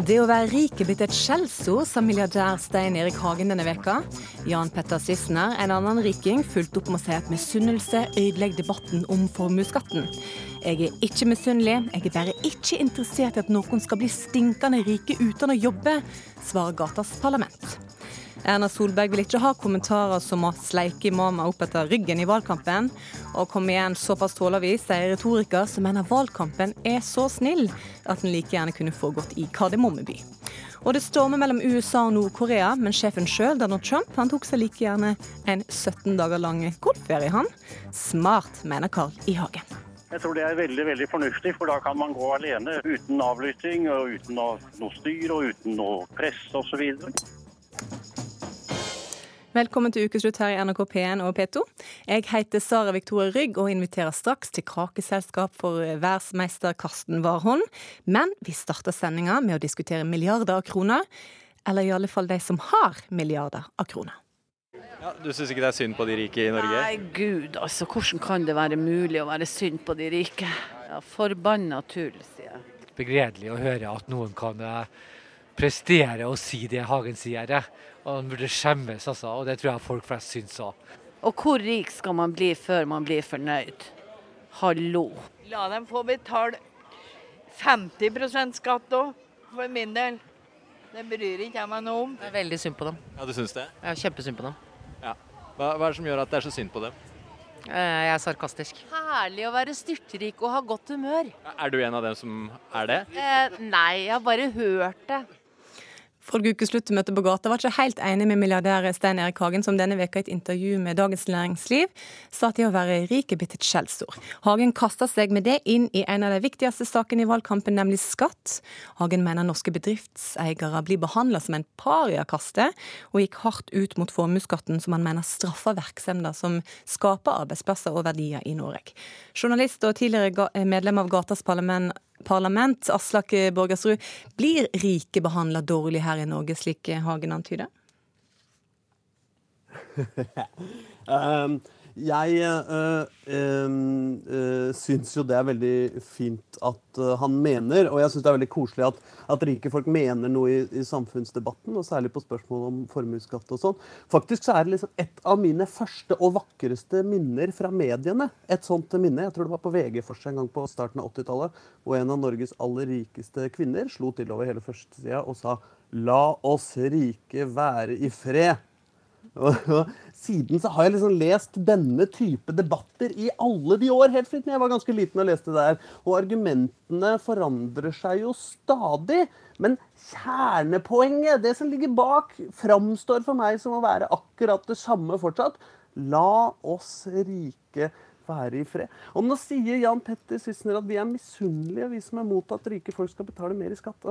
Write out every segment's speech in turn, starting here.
Det å være rik er blitt et skjellsord, sa milliardær Stein Erik Hagen denne veka. Jan Petter Sissener, en annen riking, fulgte opp med å si at misunnelse ødelegger debatten om formuesskatten. Jeg er ikke misunnelig, jeg er bare ikke interessert i at noen skal bli stinkende rike uten å jobbe, svarer gatas parlament. Erna Solberg vil ikke ha kommentarer som å sleike imamer opp etter ryggen i valgkampen. Og kom igjen, såpass tåler vi, sier retoriker som mener valgkampen er så snill at den like gjerne kunne foregått i Kardemommeby. Og det stormer mellom USA og Nord-Korea, men sjefen sjøl, Donald Trump, han tok seg like gjerne en 17 dager lang golfferie, han. Smart, mener Carl I. Hagen. Jeg tror det er veldig veldig fornuftig, for da kan man gå alene uten avlytting og uten noe styr og uten noe press osv. Velkommen til ukeslutt her i NRK P1 og P2. Jeg heter Sara Victoria Rygg og inviterer straks til kakeselskap for verdensmester Karsten Warholm. Men vi starter sendinga med å diskutere milliarder av kroner. Eller i alle fall de som har milliarder av kroner. Ja, du syns ikke det er synd på de rike i Norge? Nei, gud altså. Hvordan kan det være mulig å være synd på de rike? Ja, Forbanna tull, sier jeg. Begredelig å høre at noen kan prestere å si det Hagen sier. Og han burde skjemmes, altså. Og det tror jeg folk flest syns òg. Og hvor rik skal man bli før man blir fornøyd? Hallo. La dem få betale 50% skatt òg, for min del. Det bryr ikke jeg meg noe om. Jeg er veldig synd på dem. Ja, du syns det? Ja, kjempesynd på dem. Ja. Hva, hva er det som gjør at det er så synd på dem? Jeg er sarkastisk. Herlig å være styrtrik og ha godt humør. Er du en av dem som er det? Eh, nei, jeg har bare hørt det. Folk ukesluttmøte på gata var ikke helt enig med milliardær Stein Erik Hagen, som denne veka i et intervju med Dagens Næringsliv sa at det å være rik er blitt et skjellsord. Hagen kasta seg med det inn i en av de viktigste sakene i valgkampen, nemlig skatt. Hagen mener norske bedriftseiere blir behandla som en pariakaste, og gikk hardt ut mot formuesskatten, som han mener straffer virksomheter som skaper arbeidsplasser og verdier i Norge. Journalist og tidligere medlem av Gatas parlament parlament, Aslak Borgersrud. Blir rike behandla dårlig her i Norge, slik Hagen antyder? um, jeg øh, øh, syns jo det er veldig fint at han mener, og jeg syns det er veldig koselig at, at, rike folk mener noe i, i, samfunnsdebatten, og særlig på spørsmål om formuesskatt og sånn. Faktisk så er det liksom et av mine første og vakreste minner fra mediene. Et sånt minne. Jeg tror det var på VG for seg en gang på starten av 80-tallet, hvor en av Norges aller rikeste kvinner slo til over hele førstesida og sa La oss rike være i fred. Siden så har jeg liksom lest denne type debatter i alle de år, helt siden jeg var ganske liten og leste det der. Og argumentene forandrer seg jo stadig. Men kjernepoenget, det som ligger bak, framstår for meg som å være akkurat det samme fortsatt. La oss rike være i fred. Og nå sier Jan Petter Sissener at vi er misunnelige, vi som er mot at rike folk skal betale mer i skatt.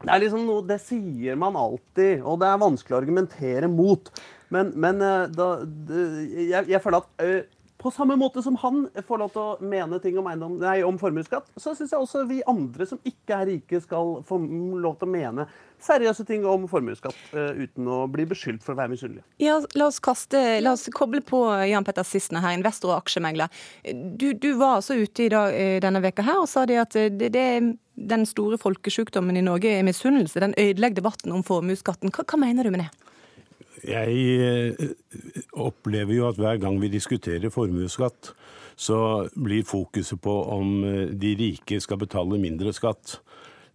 Det er liksom noe, det sier man alltid, og det er vanskelig å argumentere mot. Men, men eh, da, jeg, jeg, føler at uh, på samme måte som han får lov til å mene ting om, eiendom, om formuesskatt, så syns jeg også vi andre som ikke er rike, skal få lov til å mene seriøse ting om formuesskatt uh, uten å bli beskyldt for å være misunnelige. Ja, la oss, la oss koble på Jan Petter Sissener her, investor og aksjemegler. Du, du, var altså ute i dag, denne veka her og sa det at det, det den store folkesjukdommen i Norge er misunnelse. Den ødelegger debatten om formuesskatten. Hva, hva mener du med det? Jeg eh, opplever jo at hver gang vi diskuterer formuesskatt, så blir fokuset på om eh, de rike skal betale mindre skatt.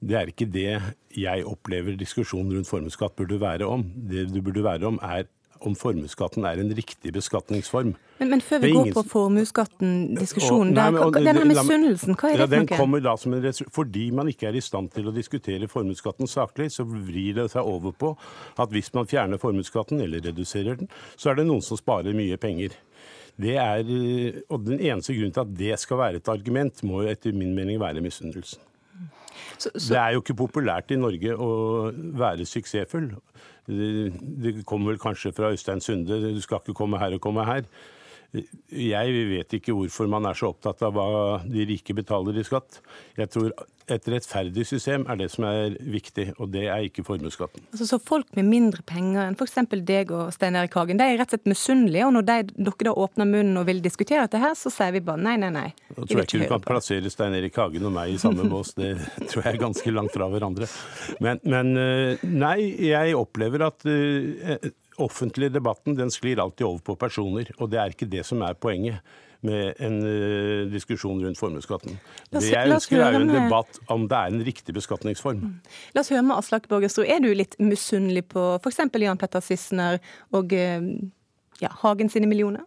Det er ikke det jeg opplever diskusjonen rundt formuesskatt burde være om. Det det burde være om, er om formuesskatten er en riktig beskatningsform. Men, men før vi går ingen... på formuesskatten-diskusjonen, den her misunnelsen, hva er det ja, den kommer da som en Fordi man ikke er i stand til å diskutere formuesskatten saklig, så vrir det seg over på at hvis man fjerner formuesskatten, eller reduserer den, så er det noen som sparer mye penger. Det er, og Den eneste grunnen til at det skal være et argument, må jo etter min mening være misunnelsen. Så, så... Det er jo ikke populært i Norge å være suksessfull. Det, kommer vel kanskje fra Øystein Sunde, du skal ikke komme her og komme her. Jeg vet ikke hvorfor man er så opptatt av hva de rike betaler i skatt. Jeg tror et rettferdig system er det som er viktig, og det er ikke formuesskatten. Altså, så folk med mindre penger enn f.eks. deg og Stein Erik Hagen, de er rett og slett misunnelige. Og når de, dere da åpner munnen og vil diskutere dette her, så sier vi bare nei, nei, nei. Jeg tror jeg ikke du kan plassere Stein Erik Hagen og meg i samme bås. Det tror jeg er ganske langt fra hverandre. Men, men eh, nei, jeg opplever at uh, offentlige debatten den sklir alltid over på personer, og det er ikke det som er poenget med en uh, diskusjon rundt formuesskatten. Det jeg ønsker er jo en debatt om det er en riktig beskatningsform. Mm. La oss høre med Aslak Borgestro. Er du litt misunnelig på f.eks. Jan Petter Sissener og uh, ja, Hagen sine millioner?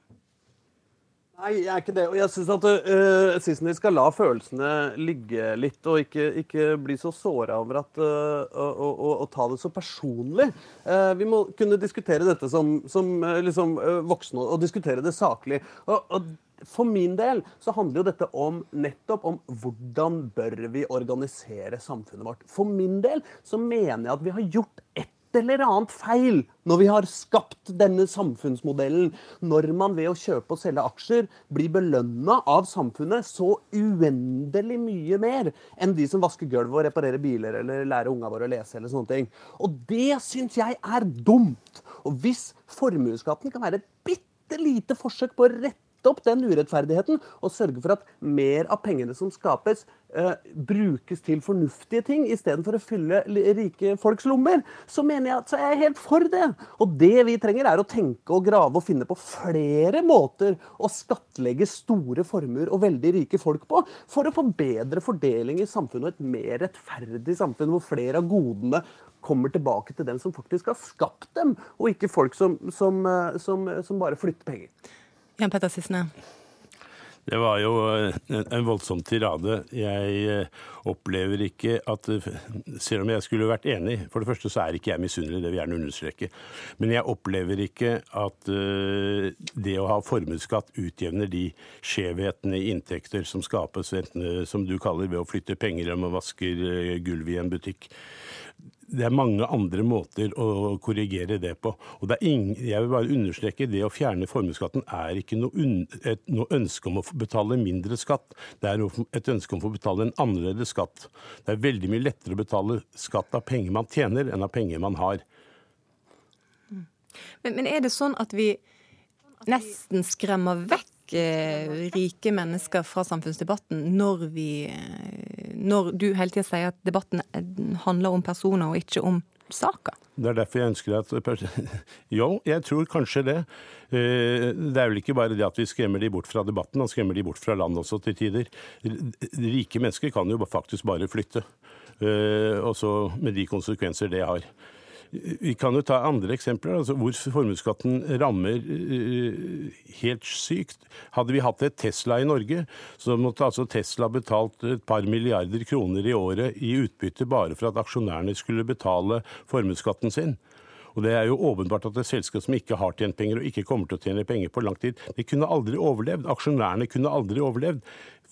Nei, jeg er ikke det. Og jeg syns at uh, Sissener skal la følelsene ligge litt, og ikke, ikke bli så såra over at uh, å, å, å, ta det så personlig. Uh, vi må kunne diskutere dette som, som uh, liksom, voksne, og diskutere det saklig. Og, og, for min del så handler jo dette om nettopp om hvordan bør vi organisere samfunnet vårt. For min del så mener jeg at vi har gjort ett eller annet feil når vi har skapt denne samfunnsmodellen, når man ved å kjøpe og selge aksjer blir belønna av samfunnet så uendelig mye mer enn de som vasker gulvet og reparerer biler eller lærer unga våre å lese. eller sånne ting. Og det syns jeg er dumt. Og hvis formuesskatten kan være et bitte lite forsøk på å rette opp den urettferdigheten og sørge for at mer av pengene som skapes, uh, brukes til fornuftige ting istedenfor å fylle rike folks lommer, så mener jeg at så er jeg helt for det. Og det vi trenger, er å tenke og grave og finne på flere måter å skattlegge store formuer og veldig rike folk på, for å få bedre fordeling i samfunnet og et mer rettferdig samfunn hvor flere av godene kommer tilbake til den som faktisk har skapt dem, og ikke folk som, som, eh, som, som bare flytter penger. Jan Petter Sissener. Det var jo en voldsom tirade. Jeg eh, opplever ikke at Selv om jeg skulle vært enig For det første så er ikke jeg misunnelig, det vil jeg gjerne understreke. Men jeg opplever ikke at eh, det å ha formuesskatt utjevner de skjevhetene i inntekter som skapes, enten som du kaller ved å flytte penger om og vasker gulvet gulv i en butikk det er mange andre måter å korrigere det på. Og det ingen, jeg vil bare understreke det å fjerne formuesskatten er ikke noe, un, et, noe, ønske om å betale mindre skatt. Det er et ønske om å betale en annerledes skatt. Det er veldig mye lettere å betale skatt av penger man tjener, enn av penger man har. Men, men er det sånn at vi nesten skremmer vekk rike mennesker fra samfunnsdebatten når vi eh, Når du hele tida sier at debatten eh, handler om personer og ikke om saker? Det er derfor jeg ønsker at Jo, jeg tror kanskje det. Det er vel ikke bare det at vi skremmer de bort fra debatten, man skremmer de bort fra landet også til tider. Rike mennesker kan jo faktisk bare flytte. Også med de konsekvenser det har. Vi kan jo ta andre eksempler, altså hvor formuesskatten rammer uh, helt sykt. Hadde vi hatt et Tesla i Norge, så måtte altså Tesla betalt et par milliarder kroner i året i utbytte bare for at aksjonærene skulle betale formuesskatten sin. Og Det er jo åpenbart at et selskap som ikke har tjent penger og ikke kommer til å tjene penger på lang tid, det kunne aldri overlevd. Aksjonærene kunne aldri overlevd.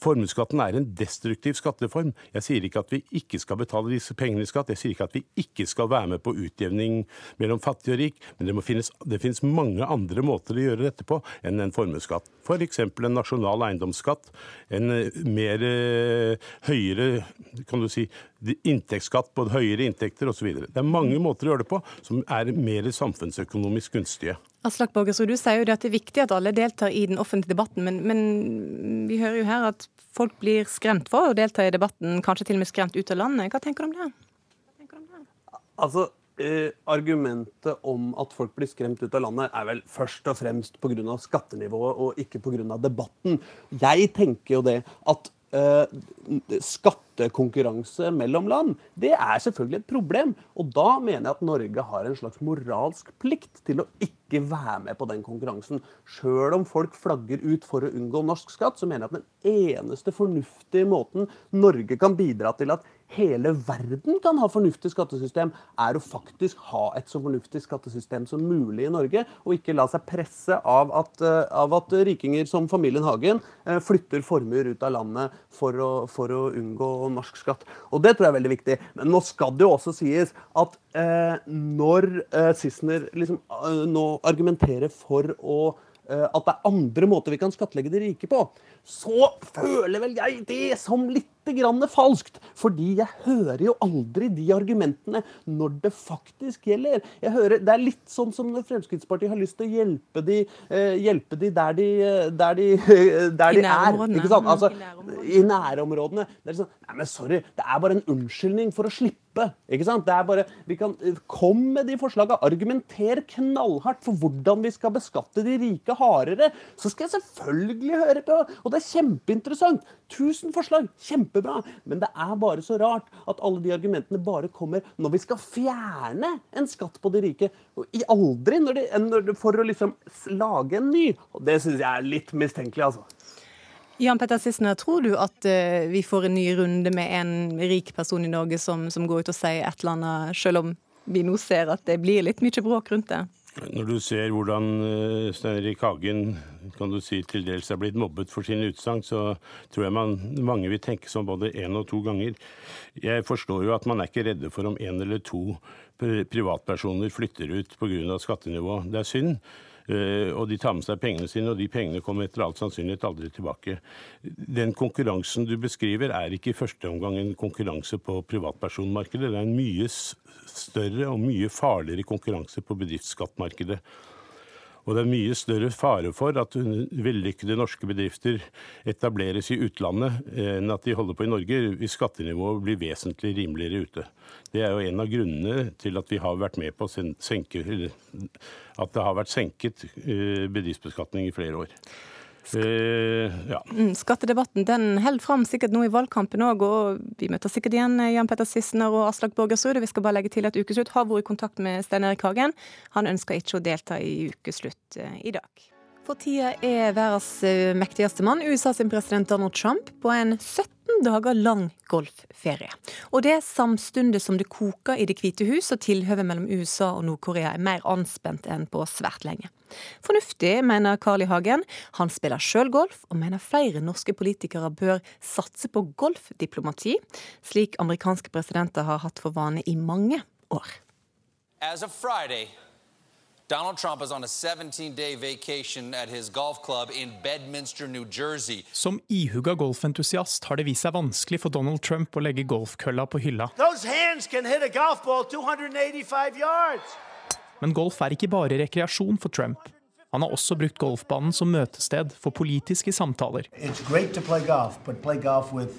Formuesskatten er en destruktiv skatteform. Jeg sier ikke at vi ikke skal betale disse pengene i skatt. Jeg sier ikke at vi ikke skal være med på utjevning mellom fattig og rik. Men det, finnes, det finnes mange andre måter å gjøre dette på enn en formuesskatt. F.eks. For en nasjonal eiendomsskatt. En eh, mer eh, høyere kan du si, inntektsskatt på høyere inntekter osv. Det er mange måter å gjøre det på som er mer samfunnsøkonomisk gunstige. Aslak Borgersrud, du sier jo det at det er viktig at alle deltar i den offentlige debatten, men, men, vi hører jo her at folk blir skremt for å delta i debatten, kanskje til og med skremt ut av landet. Hva tenker du om det? Du om det? Altså, eh, Argumentet om at folk blir skremt ut av landet, er vel først og fremst pga. skattenivået og ikke pga. debatten. Jeg tenker jo det at skattekonkurranse mellom land, det er selvfølgelig et problem. Og da mener jeg at Norge har en slags moralsk plikt til å ikke være med på den konkurransen. Sjøl om folk flagger ut for å unngå norsk skatt, så mener jeg at den eneste fornuftige måten Norge kan bidra til at hele verden kan ha fornuftig skattesystem, er å faktisk ha et så fornuftig skattesystem som mulig i Norge, og ikke la seg presse av at, eh, av at rikinger som familien Hagen eh, flytter formuer ut av landet for å, for å, unngå norsk skatt. Og Det tror jeg er veldig viktig. Men nå skal det jo også sies at eh, når eh, Sissener liksom, eh, nå argumenterer for å eh, at det er andre måter vi kan skattlegge de rike på, så føler vel jeg det som litt grann falskt. Fordi jeg hører jo aldri de argumentene når det faktisk gjelder. Jeg hører, Det er litt sånn som når Fremskrittspartiet har lyst til å hjelpe de, eh, hjelpe de der de, der de, der de er. Ikke sant? Altså, Mm, I nærområdene. Det er sånn, nei, men sorry, det er bare en unnskyldning for å slippe. Ikke sant? Det er bare, vi kan, Kom med de forslagene. Argumenter knallhardt for hvordan vi skal beskatte de rike hardere. Så skal jeg selvfølgelig høre på. Og det er kjempeinteressant. Tusen forslag. Kjempebra. Men det er bare så rart at alle de argumentene bare kommer når vi skal fjerne en skatt på de rike. I aldri når de, når de, for å liksom lage en ny. Og det syns jeg er litt mistenkelig, altså. Jan Petter Sissener, tror du at uh, vi får en ny runde med en rik person i Norge som, som går ut og sier et eller annet, selv om vi nå ser at det blir litt mye bråk rundt det? Når du ser hvordan eh, Stein Erik Hagen kan du si, til dels er blitt mobbet for sine utsagn, så tror jeg man, mange vil tenke sånn både én og to ganger. Jeg forstår jo at man er ikke redde for om én eller to privatpersoner flytter ut pga. skattenivå. Det er synd. Eh, og de tar med seg pengene sine, og de pengene kommer etter all sannsynlighet aldri tilbake. Den konkurransen du beskriver, er ikke i første omgang en konkurranse på privatpersonmarkedet. Det er en mye større og mye farligere konkurranse på bedriftsskattmarkedet. Og det er mye større fare for at vellykkede norske bedrifter etableres i utlandet enn at de holder på i Norge, hvis skattenivået blir vesentlig rimeligere ute. Det er jo en av grunnene til at vi har vært med på å senke At det har vært senket eh, bedriftsbeskatning i flere år. Eh, ja. Mm, skattedebatten den holder fram sikkert nå i valgkampen òg, og vi møter sikkert igjen eh, Jan Petter Sissener og Aslak Borgersrud. Vi skal bare legge til at Ukeslutt har vært i kontakt med Stein Erik Hagen. Han ønsker ikke å delta i Ukeslutt eh, i dag. For tida er verdens eh, mektigste mann, USA sin president Donald Trump, på en 17 dager lang golfferie. Og det samtidig som det koker i Det hvite hus, og tilhøvet mellom USA og Nord-Korea er mer anspent enn på svært lenge. Fornuftig, mener Carl I. Hagen. Han spiller sjøl golf, og mener flere norske politikere bør satse på golfdiplomati, slik amerikanske presidenter har hatt for vane i mange år. As of Friday, Donald Trump is on a 17 day vacation at his golf club in Bedminster, New Jersey. Som ihuga golfentusiast har det vist seg vanskelig for Donald Trump å legge golfkølla på hylla. Those hands can hit a golf ball 285 yards. Men golf er ikke bare rekreasjon for Trump. Han har også brukt golfbanen som møtested for politiske samtaler, golf, golf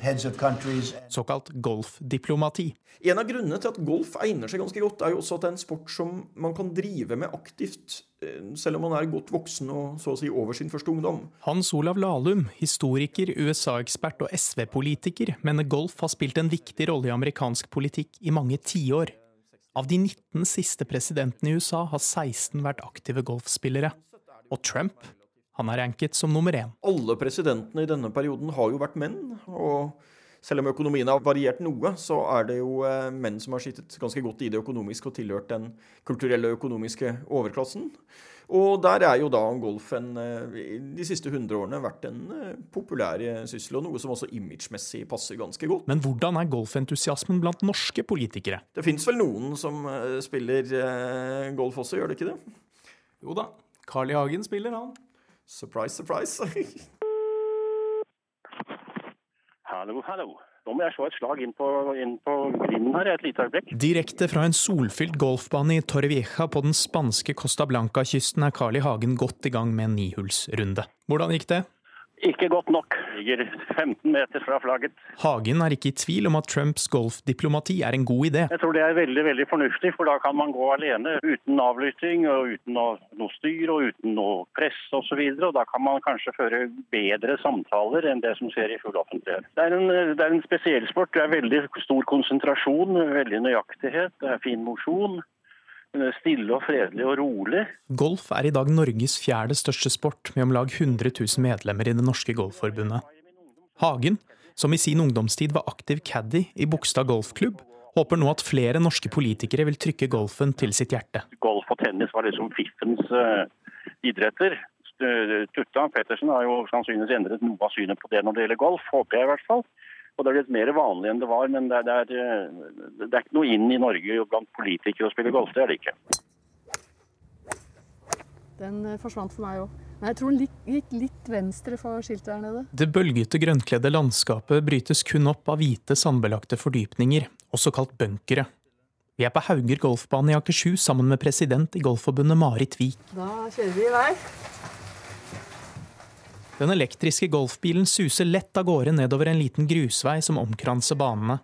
såkalt golfdiplomati. En av grunnene til at golf egner seg ganske godt, er jo også at det er en sport som man kan drive med aktivt, eh, selv om man er godt voksen og så å si over sin første ungdom. Hans Olav Lahlum, historiker, USA-ekspert og SV-politiker, mener golf har spilt en viktig rolle i amerikansk politikk i mange tiår. Av de 19 siste presidentene i USA har 16 vært aktive golfspillere. Og Trump, han er ranket som nummer én. Alle presidentene i denne perioden har jo vært menn. og selv om økonomien har variert noe, så er det jo eh, menn som har sittet ganske godt i det økonomiske og tilhørt den kulturelle og økonomiske overklassen. Og der er jo da golfen eh, de siste hundre årene vært en eh, populær syssel, og noe som også imagemessig passer ganske godt. Men hvordan er golfentusiasmen blant norske politikere? Det fins vel noen som spiller golf også, gjør det ikke det? Jo da, Carl I. Hagen spiller, han. Surprise, surprise. Hallo, hallo. Nå må jeg slå et slag inn på, inn på grinden her et lite øyeblikk. Direkte fra en solfylt golfbane i Torrevieja på den spanske Costa Blanca-kysten er Carl I. Hagen godt i gang med en nihullsrunde. Hvordan gikk det? Ikke godt nok. Ligger 15 meter fra flagget. Hagen er ikke i tvil om at Trumps golfdiplomati er en god idé. Jeg tror det er veldig veldig fornuftig, for da kan man gå alene uten avlytting og uten noe, styr og uten noe press osv. Da kan man kanskje føre bedre samtaler enn det som skjer i full offentlighet. Det er en, det er en spesiell sport. Det er veldig stor konsentrasjon, veldig nøyaktighet, det er fin mosjon. Stille og fredelig og rolig. Golf er i dag Norges fjerde største sport, med om lag 100 000 medlemmer i Det norske golfforbundet. Hagen, som i sin ungdomstid var aktiv caddy i Bogstad golfklubb, håper nå at flere norske politikere vil trykke golfen til sitt hjerte. Golf og tennis var liksom fiffens uh, idretter. Tutta Pettersen har jo sannsynligvis endret noe av synet på det når det gjelder golf, håper jeg i hvert fall. Og det er blitt mer vanlig enn det var, men det er, det, er, det er, ikke noe inn i Norge blant politikere å spille golf. Det er det ikke. Den forsvant for meg òg. Men Jeg tror den gikk litt venstre for skiltet der nede. Det bølgete grønnkledde landskapet brytes kun opp av hvite sandbelagte fordypninger, også kalt bunkere. Vi er på Hauger golfbane i Akershus sammen med president i Golfforbundet Marit Vik. Da kjører vi i vei. Den elektriske golfbilen suser lett av gårde nedover en liten grusvei som omkranser banene.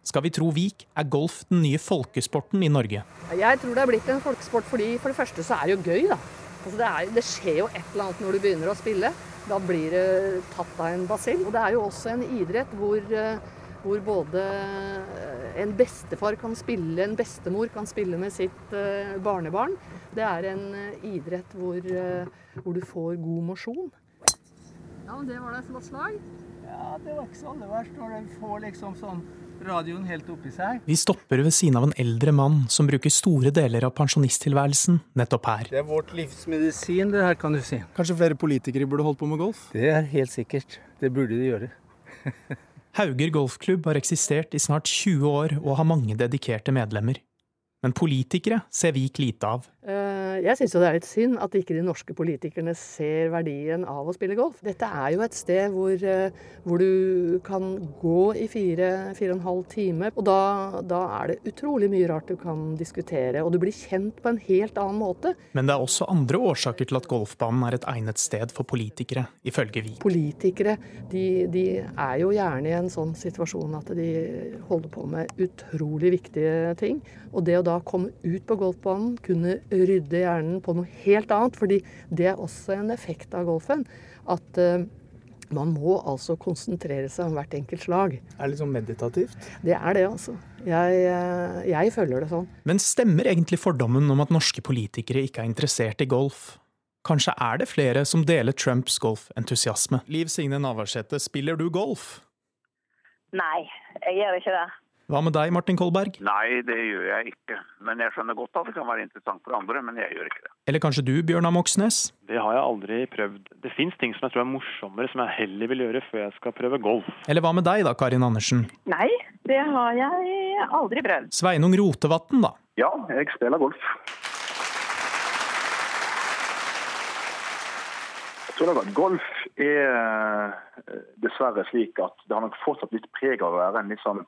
Skal vi tro Vik, er golf den nye folkesporten i Norge. Jeg tror det er blitt en folkesport fordi for det første så er det jo gøy, da. Altså det, er, det skjer jo et eller annet når du begynner å spille. Da blir det tatt av en basill. Og det er jo også en idrett hvor, eh, hvor både eh, en bestefar kan spille, en bestemor kan spille med sitt eh, barnebarn. Det er en idrett hvor, hvor du får god mosjon. Ja, men det var da et flott slag. Ja, det var ikke så aller verst når den får liksom sånn radioen helt oppi seg. Vi stopper ved siden av en eldre mann som bruker store deler av pensjonisttilværelsen nettopp her. Det er vårt livsmedisin, det her, kan du si. Kanskje flere politikere burde holdt på med golf? Det er helt sikkert. Det burde de gjøre. Hauger golfklubb har eksistert i snart 20 år og har mange dedikerte medlemmer. Men politikere ser Vik lite av. Jeg syns det er litt synd at ikke de norske politikerne ser verdien av å spille golf. Dette er jo et sted hvor, eh, hvor du kan gå i fire, fire og en halv time. Og da, da er det utrolig mye rart du kan diskutere, og du blir kjent på en helt annen måte. Men det er også andre årsaker til at golfbanen er et egnet sted for politikere, ifølge Vik. Politikere de, de er jo gjerne i en sånn situasjon at de holder på med utrolig viktige ting. Og det å da komme ut på golfbanen, kunne rydde hjernen på noe helt annet, fordi det er også en effekt av golfen, at uh, man må altså konsentrere seg om hvert enkelt slag. Er det litt sånn meditativt? Det er det, altså. Jeg, eh, jeg føler det sånn. Men stemmer egentlig fordommen om at norske politikere ikke er interessert i golf? Kanskje er det flere som deler Trumps golfentusiasme? Liv Signe Navarsete, spiller du golf? Nei, jeg gjør ikke det. Hva med deg, Martin Kolberg? Nei, det gjør jeg ikke. Men jeg skjønner godt at det kan være interessant for andre, men jeg gjør ikke det. Eller kanskje du, Bjørnar Moxnes? Det har jeg aldri prøvd. Det fins ting som jeg tror er morsommere, som jeg heller vil gjøre før jeg skal prøve golf. Eller hva med deg da, Karin Andersen? Nei, det har jeg aldri prøvd. Sveinung Rotevatn, da? Ja, jeg spiller golf. Jeg tror nok at golf er eh, dessverre slik at det har nok fortsatt litt preg av å være en litt sånn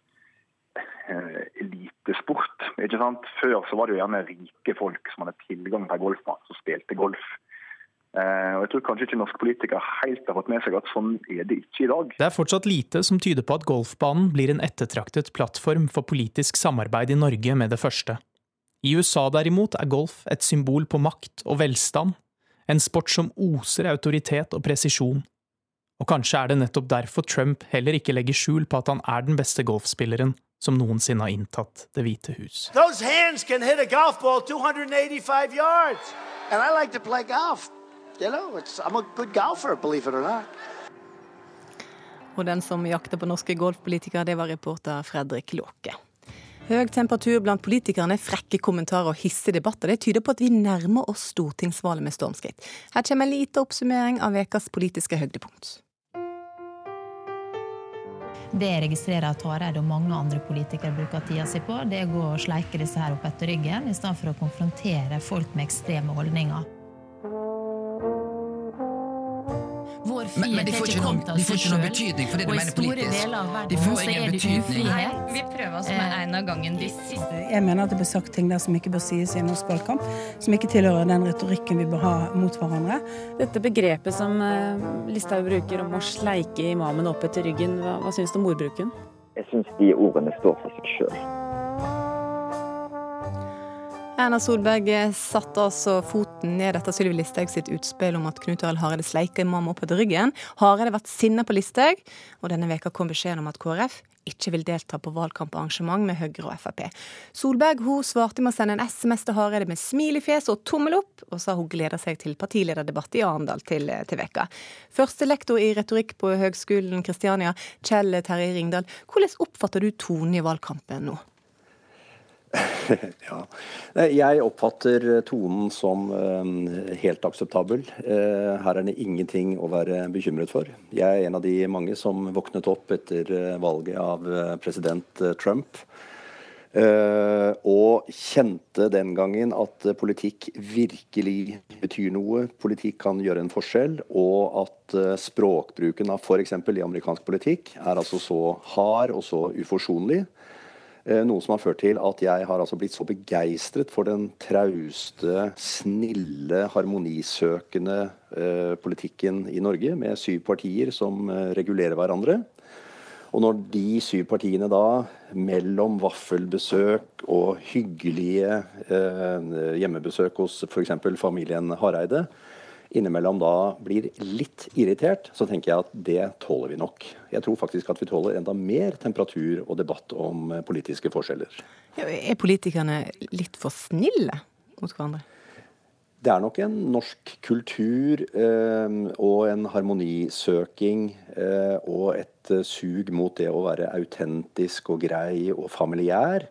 elitesport. ikke sant? Før så var det jo gjerne rike folk som hadde tilgang til golfbane, som spilte golf. Uh, og Jeg tror kanskje ikke norske politikere helt har fått med seg at sånn er det ikke i dag. Det er fortsatt lite som tyder på at golfbanen blir en ettertraktet plattform for politisk samarbeid i Norge med det første. I USA derimot er golf et symbol på makt og velstand, en sport som oser autoritet og presisjon. Og kanskje er det nettopp derfor Trump heller ikke legger skjul på at han er den beste golfspilleren som noensinne har inntatt Det hvite hus. Those hands can hit a golf ball 285 yards. And I like to play golf. You know, it's, I'm a good golfer, believe it or not. Og den som jakter på norske golfpolitikere, det var reporter Fredrik Låke. Høy temperatur blant politikerne, frekke kommentarer og hissige debatter det tyder på at vi nærmer oss stortingsvalget med stormskritt. Her kommer en liten oppsummering av ukas politiske høydepunkt. Det jeg registrerer at Hareide og mange andre politikere bruker tida si på, det er å gå og sleike disse her opp etter ryggen, i stedet for å konfrontere folk med ekstreme holdninger. Men, men de får ikke noen, kommet av de får seg ikke noen betydning for det du og i mener store politisk. deler av De verden får så ingen er det betydning. Nei, Vi prøver oss med en av gangen de siste Jeg mener at det blir sagt ting der som ikke bør sies i en norsk valgkamp, som ikke tilhører den retorikken vi bør ha mot hverandre. Dette begrepet som eh, Listhaug bruker om å sleike imamen opp etter ryggen, hva, hva syns du om ordbruken? Jeg syns de ordene står for seg sjøl. Erna Solberg satte altså foten ned etter Sylvi Listhaug sitt utspill om at Knut Arild Hareide sleiker imam opp etter ryggen. Hareide har vært sinna på Listhaug, og denne veka kom beskjeden om at KrF ikke vil delta på valgkamparrangement med Høyre og Frp. Solberg hun svarte med å sende en SMS til Hareide med smil i fjeset og tommel opp, og sa hun gleder seg til partilederdebatt i Arendal til, til veka. Første lektor i retorikk på Høgskolen Kristiania, Kjell Terje Ringdal. Hvordan oppfatter du tonen i valgkampen nå? ja. Jeg oppfatter tonen som eh, helt akseptabel. Eh, Her er det ingenting å være bekymret for. Jeg er en av de mange som våknet opp etter eh, valget av eh, president eh, Trump. Og kjente den gangen at politikk virkelig betyr noe. Politikk kan gjøre en forskjell. Og at språkbruken av f.eks. i amerikansk politikk er altså så hard og så uforsonlig. Uh, noe som har ført til at jeg har altså blitt så begeistret for den trauste, snille, harmonisøkende politikken i Norge, med syv partier som regulerer hverandre. Og når de syv partiene da, mellom vaffelbesøk og hyggelige eh, hjemmebesøk hos f.eks. familien Hareide, innimellom da blir litt irritert, så tenker jeg at det tåler vi nok. Jeg tror faktisk at vi tåler enda mer temperatur og debatt om politiske forskjeller. Ja, er politikerne litt for snille mot hverandre? Det er nok en norsk kultur eh, og en harmonisøking eh, og et eh, sug mot det å være autentisk og grei og familiær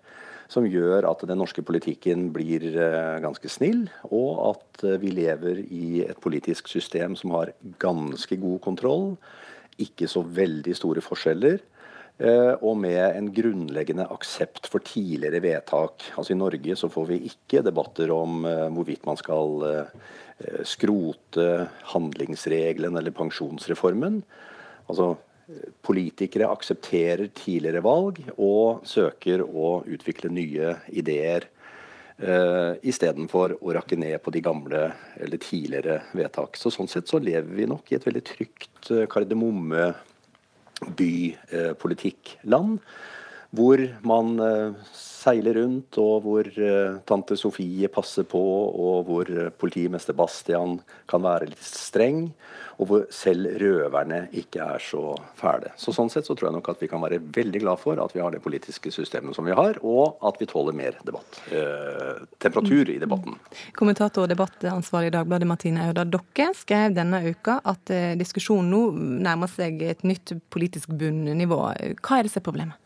som gjør at den norske politikken blir eh, ganske snill, og at eh, vi lever i et politisk system som har ganske god kontroll, ikke så veldig store forskjeller. Eh, og med en grunnleggende aksept for tidligere vedtak. Altså I Norge så får vi ikke debatter om hvorvidt man skal skrote handlingsregelen eller pensjonsreformen. Altså Politikere aksepterer tidligere valg og søker å utvikle nye ideer. Uh, Istedenfor å rakke ned på de gamle eller tidligere vedtak. Så Sånn sett så lever vi nok i et veldig trygt kardemomme bypolitikkland. Hvor man eh, seiler rundt, og hvor eh, tante Sofie passer på, og hvor politimester Bastian kan være litt streng, og hvor selv røverne ikke er så fæle. Så Sånn sett så tror jeg nok at vi kan være veldig glad for at vi har det politiske systemet som vi har, og at vi tåler mer debatt. Eh, temperatur i debatten. Kommentator og debattansvarlig i Dagbladet Martine Aurdal Dokke skrev denne uka at eh, diskusjonen nå nærmer seg et nytt politisk bunnivå. Hva er det som problemet?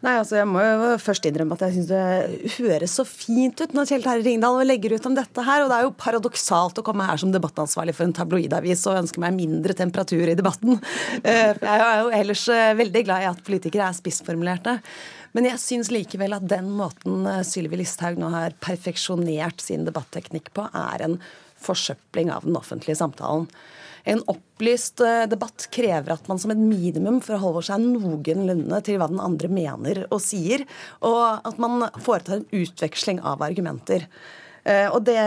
Nei, altså Jeg må jo først innrømme at jeg syns det høres så fint ut når Kjell Terje Ringdal legger ut om dette her. Og det er jo paradoksalt å komme her som debattansvarlig for en tabloidavis og ønske meg mindre temperatur i debatten. Eh, jeg er jo ellers eh, veldig glad i at politikere er spissformulerte. Men jeg syns likevel at den måten eh, Sylvi Listhaug nå har perfeksjonert sin debatteknikk på, er en forsøpling av den offentlige samtalen. En opplyst eh, debatt krever at man som et minimum forholder seg noenlunde til hva den andre mener og sier, og at man foretar en utveksling av argumenter. Eh, og det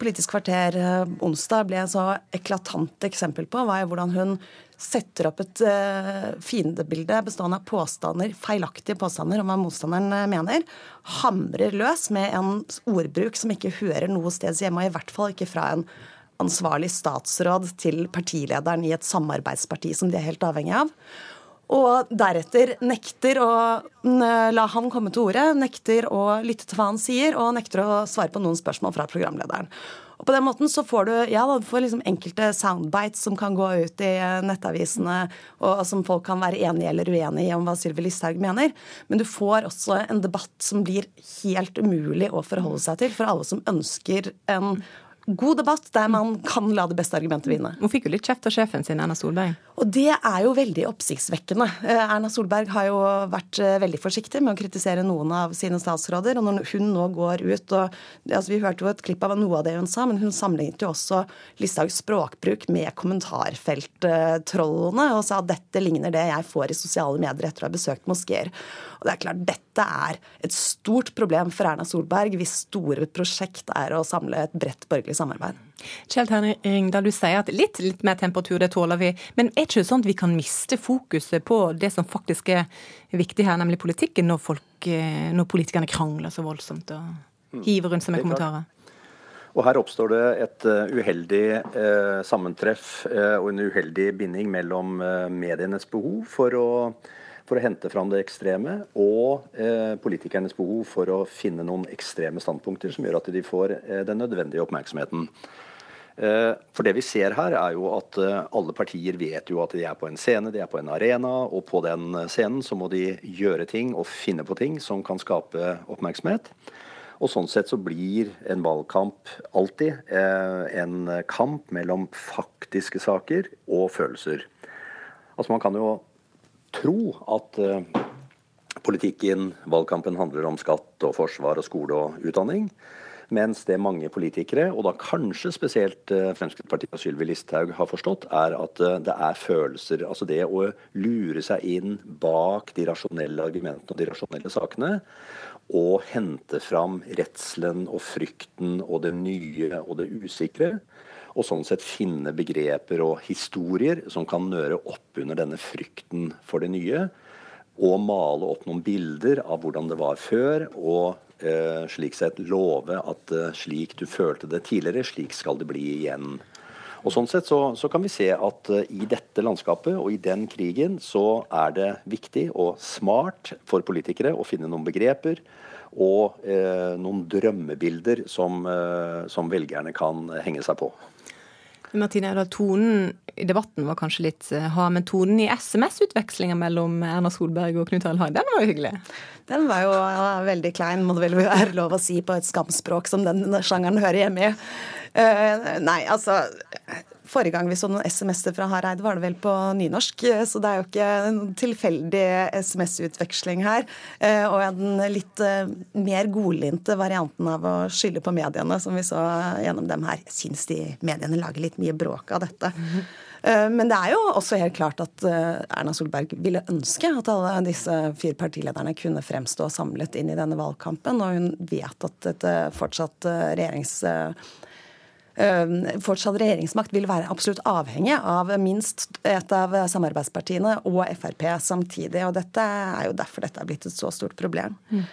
Politisk kvarter eh, onsdag ble så eklatant eksempel på, var hvordan hun setter opp et fiendebilde bestående av påstander, feilaktige påstander om hva motstanderen mener, hamrer løs med en ordbruk som ikke hører noe sted hjemme, og i hvert fall ikke fra en ansvarlig statsråd til partilederen i et samarbeidsparti som de er helt avhengig av. Og deretter nekter å la han komme til orde, nekter å lytte til hva han sier, og nekter å svare på noen spørsmål fra programlederen. Og på den måten så får du ja, du får liksom enkelte soundbites som kan gå ut i nettavisene, og som folk kan være enige eller uenige i om hva Sylvi Listhaug mener. Men du får også en debatt som blir helt umulig å forholde seg til for alle som ønsker en god debatt der man kan la det beste argumentet vinne. Hun fikk jo litt kjeft av sjefen sin, Erna Solberg. Og det er jo veldig oppsiktsvekkende. Eh, Erna Solberg har jo vært eh, veldig forsiktig med å kritisere noen av sine statsråder. Og når hun nå går ut og altså Vi hørte jo et klipp av noe av det hun sa, men hun sammenlignet jo også Listhaugs språkbruk med kommentarfelttrollene og sa at dette ligner det jeg får i sosiale medier etter å ha besøkt moskeer. Og det er klart, Dette er et stort problem for Erna Solberg hvis store prosjekt er å samle et bredt borgerlig samarbeid. Kjell Terje Ringdal, du sier at litt, litt mer temperatur, det tåler vi. Men er det ikke sånn at vi kan miste fokuset på det som faktisk er viktig her, nemlig politikken, når, folk, eh, når politikerne krangler så voldsomt og mm. hiver rundt seg med kommentarer? Og Her oppstår det et uh, uheldig eh, sammentreff eh, og en uheldig binding mellom medienes behov for å for å hente fram det ekstreme, og eh, politikernes behov for å finne noen ekstreme standpunkter som gjør at de får eh, den nødvendige oppmerksomheten. Eh, for det vi ser her, er jo at eh, alle partier vet jo at de er på en scene, de er på en arena, og på den scenen så må de gjøre ting og finne på ting som kan skape oppmerksomhet. Og sånn sett så blir en valgkamp alltid eh, en kamp mellom faktiske saker og følelser. Altså Man kan jo tro at uh, Politikken, valgkampen handler om skatt og forsvar og skole og utdanning. Mens det mange politikere, og da kanskje spesielt eh, Fremskrittspartiet og Sylvi Listhaug har forstått, er at eh, det er følelser. Altså det å lure seg inn bak de rasjonelle argumentene og de rasjonelle sakene. Og hente fram redselen og frykten og det nye og det usikre. Og sånn sett finne begreper og historier som kan nøre opp under denne frykten for det nye. Og male opp noen bilder av hvordan det var før. og Eh, slik sett love at eh, slik du følte det tidligere, slik skal det bli igjen. Og Sånn sett så, så, kan vi se at uh, i dette landskapet og i den krigen så er det viktig og smart for politikere å finne noen begreper og uh, noen drømmebilder som, uh, som velgerne kan henge seg på. Martine Audal, tonen i debatten var kanskje litt eh, hard, men tonen i SMS-utvekslinga mellom Erna Solberg og Knut Arild Hareide, den var jo hyggelig? Den var jo ja, veldig klein, må det vel være lov å si på et skamspråk som den sjangeren hører hjemme i. Uh, nei, altså Forrige gang vi så noen SMS-er fra Hareide, var det vel på nynorsk. Så det er jo ikke en tilfeldig SMS-utveksling her. Eh, og den litt eh, mer godlynte varianten av å skylde på mediene, som vi så gjennom dem her. Jeg syns de mediene lager litt mye bråk av dette. Men det er jo også helt klart at Erna Solberg ville ønske at alle disse fire partilederne kunne fremstå samlet inn i denne valgkampen, og hun vet at dette fortsatt regjerings fortsatt regjeringsmakt vil være absolutt avhengig av minst et av samarbeidspartiene og Frp samtidig. og Dette er jo derfor dette er blitt et så stort problem. Mm.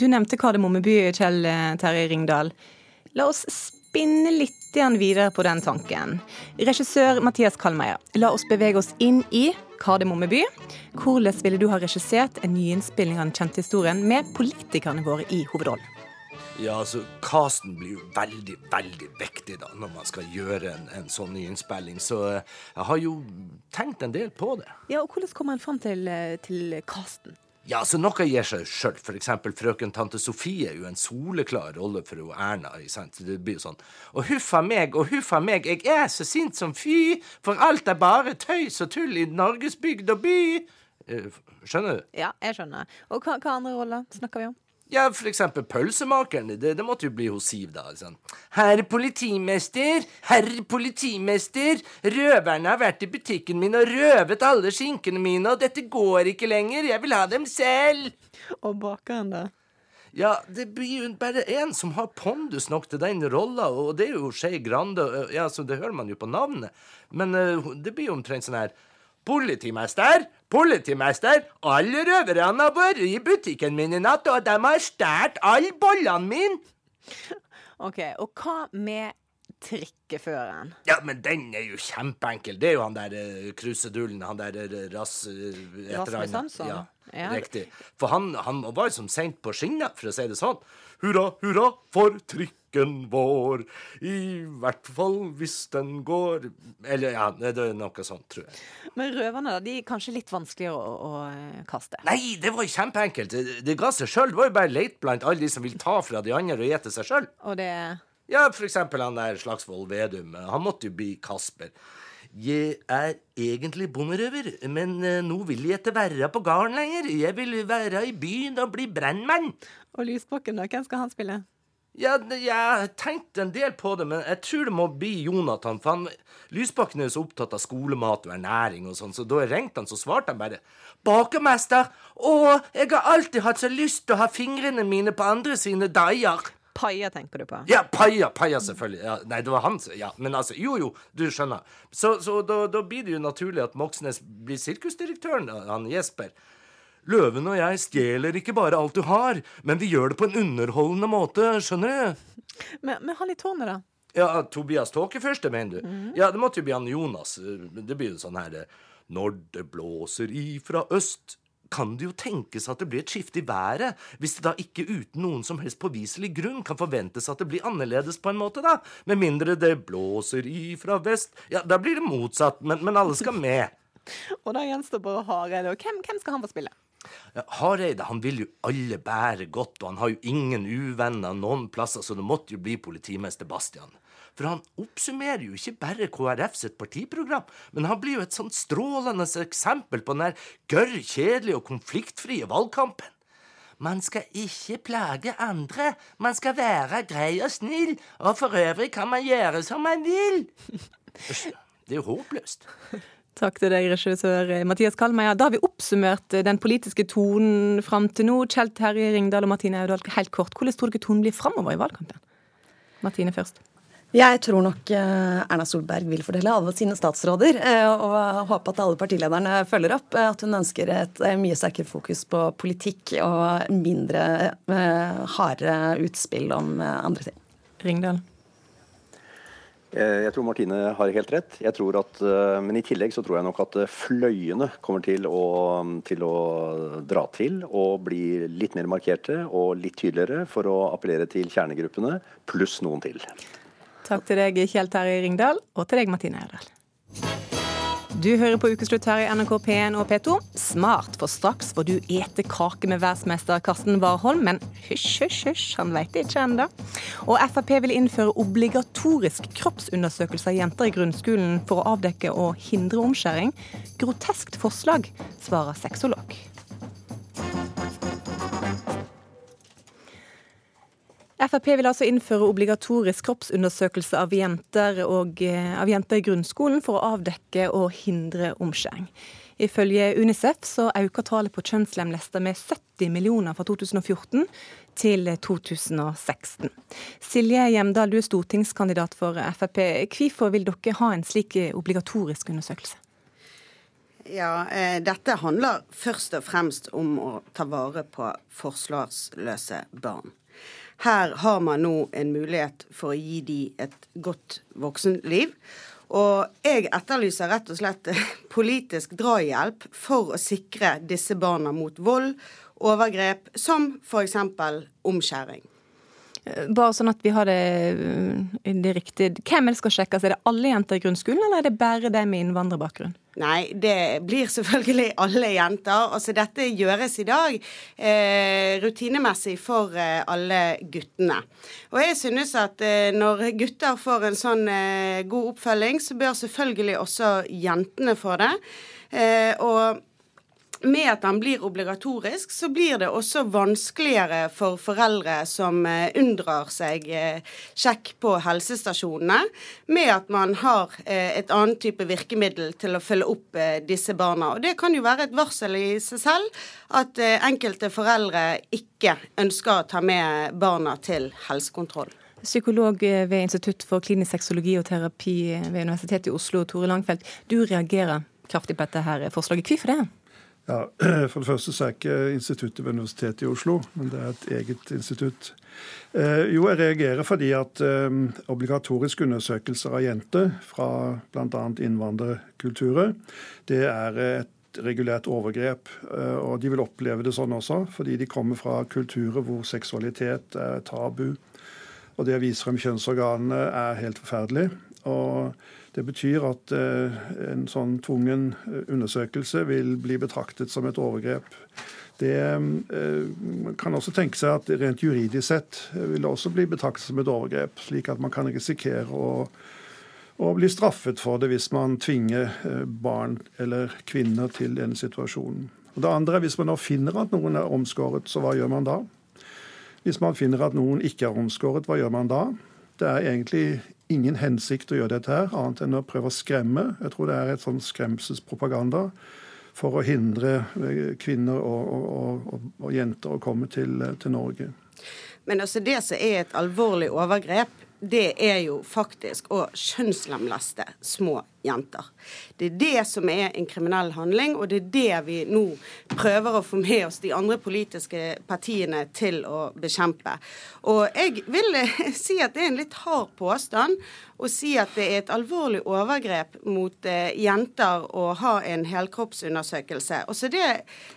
Du nevnte Kardemomme by, Kjell Terje Ringdal. La oss spinne litt videre på den tanken. Regissør Mathias Kalmeier, la oss bevege oss inn i Kardemomme by. Hvordan ville du ha regissert en nyinnspilling av den kjente historien med politikerne våre i hovedrollen? Ja, altså, Casten blir jo veldig, veldig viktig da, når man skal gjøre en, en sånn nyinnspilling. Så eh, jeg har jo tenkt en del på det. Ja, og Hvordan kommer man fram til, eh, til casten? Ja, så Noe gir seg sjøl. F.eks. frøken tante Sofie er jo en soleklar rolle for jo Erna. Sant? Det blir jo sånn Og huffa meg, og huffa meg, jeg er så sint som fy, for alt er bare tøys og tull i Norgesbygd og by. Eh, skjønner du? Ja, jeg skjønner. Og hva, hva andre roller snakker vi om? Ja, for eksempel pølsemakeren. Det, det måtte jo bli hos Siv, da. Sånn. Herr politimester, herr politimester, røverne har vært i butikken min og røvet alle skinkene mine, og dette går ikke lenger, jeg vil ha dem selv. Og bakeren, da? Ja, det blir jo bare én som har pondus nok til den rolla, og det er jo Skei Grande. Ja, så det hører man jo på navnet. Men uh, det blir jo omtrent sånn her Politimester, politimester, alle røverne har vært i butikken min i natt, og de har stjålet alle bollene mine. OK, og hva med trikkeføreren? Ja, men den er jo kjempeenkel. Det er jo han der uh, krusedullen, han der uh, rass... Uh, Rasmus Hansson? Ja, ja, riktig. For han, han var jo som sendt på skinner, for å si det sånn. Hurra, hurra for trikk lykken vår. I hvert fall hvis den går Eller ja, det er noe sånt, tror jeg. Men røverne, de er kanskje litt vanskeligere å, å, eh, kaste? Nei, det var jo kjempeenkelt. Det, ga seg sjøl. Det var jo bare leit blant alle de som vil ta fra de andre og gjete seg sjøl. Det Ja, for eksempel han der Slagsvold Vedum. Han måtte jo bli Kasper. Jeg er egentlig bonderøver, men uh, nå vil jeg ikke være på gården lenger. Jeg vil være i byen og bli brannmann. Og Lysbakken, da? Hvem skal han spille? Ja, jeg har tenkt en del på det, men jeg tror det må bli Jonathan. For han, Lysbakken er jo så opptatt av skolemat og ernæring og sånn, så da jeg ringte han, så svarte han bare Bakermester, å, jeg har alltid hatt så lyst til å ha fingrene mine på andre sine deiger'. Paia tenker du på? Ja, Paia, Paia selvfølgelig. Ja, nei, det var han Ja, men altså, jo jo, du skjønner. Så, så da, da, blir det jo naturlig at Moxnes blir sirkusdirektøren, han Jesper. Løven og jeg stjeler ikke bare alt du har, men vi gjør det på en underholdende måte, skjønner du? Men, men han i tårnet, da? Ja, Tobias Tåkefyrste, mener du? Mm. Ja, det måtte jo bli han Jonas. Det blir jo sånn her Når det blåser ifra øst, kan det jo tenkes at det blir et skifte i været, hvis det da ikke uten noen som helst påviselig grunn kan forventes at det blir annerledes på en måte, da. Med mindre det blåser ifra vest. Ja, da blir det motsatt, men, men alle skal med. Og da gjenstår bare Hareide. Og hvem, hvem skal han få spille? Hareide han vil jo alle bære godt, og han har jo ingen uvenner noen plasser, så det måtte jo bli politimester Bastian. For han oppsummerer jo ikke bare KrF sitt partiprogram, men han blir jo et sånt strålende eksempel på den der gørr kjedelige og konfliktfrie valgkampen. Man skal ikke plage andre, man skal være grei og snill, og for øvrig kan man gjøre som man vil. Det er jo håpløst. Takk til deg, regissør Mathias Kalmeier. Da har vi oppsummert den politiske tonen fram til nå. Kjell Terje Ringdal og Martine Audal, helt kort, hvordan tror dere tonen blir framover i valgkampen? Martine først. Jeg tror nok eh, Erna Solberg vil fordele alle sine statsråder, eh, og håper at alle partilederne følger opp. eh, At hun ønsker et mye sterkere fokus på politikk og mindre harde utspill om andre ting. Ringdal. Jeg tror Martine har helt rett. At, men i tillegg så tror jeg nok at fløyene kommer til å, til å dra til og bli litt mer markerte og litt tydeligere for å appellere til kjernegruppene, pluss noen til. Takk til deg, Kjell Terje Ringdal, og til deg, Martine Eldal. Du hører på Ukeslutt her i NRK P1 og P2. Smart, for straks får du ete kake med verdensmester Karsten Warholm, men hysj, hysj, hysj, han veit det ikke ennå. Og Frp vil innføre obligatorisk kroppsundersøkelse av jenter i grunnskolen for å avdekke og hindre omskjæring. Groteskt forslag, svarer sexolog. Frp vil altså innføre obligatorisk kroppsundersøkelse av jenter, og, av jenter i grunnskolen for å avdekke og hindre omskjæring. Ifølge Unicef så øker tallet på kjønnslemlester med 70 millioner fra 2014 til 2016. Silje Hjemdal, du er stortingskandidat for Frp. Hvorfor vil dere ha en slik obligatorisk undersøkelse? Ja, eh, Dette handler først og fremst om å ta vare på forsvarsløse barn. Her har man nå en mulighet for å gi dem et godt voksenliv. Og jeg etterlyser rett og slett politisk drahjelp for å sikre disse barna mot vold, overgrep, som f.eks. omskjæring. Bare sånn at vi har det, det riktig. Hvem er det skal sjekkes? Er det alle jenter i grunnskolen, eller er det bare de med innvandrerbakgrunn? Nei, det blir selvfølgelig alle jenter. Altså dette gjøres i dag eh, rutinemessig for eh, alle guttene. Og jeg synes at eh, når gutter får en sånn eh, god oppfølging, så bør selvfølgelig også jentene få det. Eh, og med at den blir obligatorisk, så blir det også vanskeligere for foreldre som eh, unndrar seg eh, sjekk på helsestasjonene, med at man har eh, et annet type virkemiddel til å følge opp disse barna. Og Det kan jo være et varsel i seg selv at enkelte foreldre ikke ønsker å ta med barna til helsekontroll. Psykolog ved Institutt for klinisk sexologi og terapi ved Universitetet i Oslo, Tore Langfeldt. Du reagerer kraftig på dette her forslaget. Hvorfor det? Ja, For det første så er ikke instituttet ved Universitetet i Oslo, men det er et eget institutt. Eh, jo, jeg reagerer fordi at eh, obligatoriske undersøkelser av jenter fra bl.a. innvandrerkulturer, det er et regulært overgrep. Eh, og de vil oppleve det sånn også, fordi de kommer fra kulturer hvor seksualitet er tabu. Og det å vise frem kjønnsorganene er helt forferdelig. Og det betyr at eh, en sånn tvungen eh, undersøkelse vil bli betraktet som et overgrep. Det eh, kan også tenke seg at rent juridisk sett vil det også bli betraktet som et overgrep, slik at man kan risikere å, å bli straffet for det hvis man tvinger barn eller kvinner til denne situasjonen. Og det andre er Hvis man nå finner at noen er omskåret, så hva gjør man da? Hvis man finner at noen ikke er omskåret, hva gjør man da? Det er egentlig ingen hensikt å gjøre dette her, annet enn å prøve å skremme. Jeg tror det er et sånn skremselspropaganda for å hindre eh, kvinner og, og, og, og jenter å komme til, eh, til Norge. Men altså det som er et alvorlig overgrep, det er jo faktisk å kjønnslemleste små jenter. Det er det som er en kriminell handling, og det er det vi nå prøver å få med oss de andre politiske partiene til å bekjempe. Og jeg vil si at det er en litt hard påstand å si at det er et alvorlig overgrep mot eh, jenter å ha en helkroppsundersøkelse. Og så det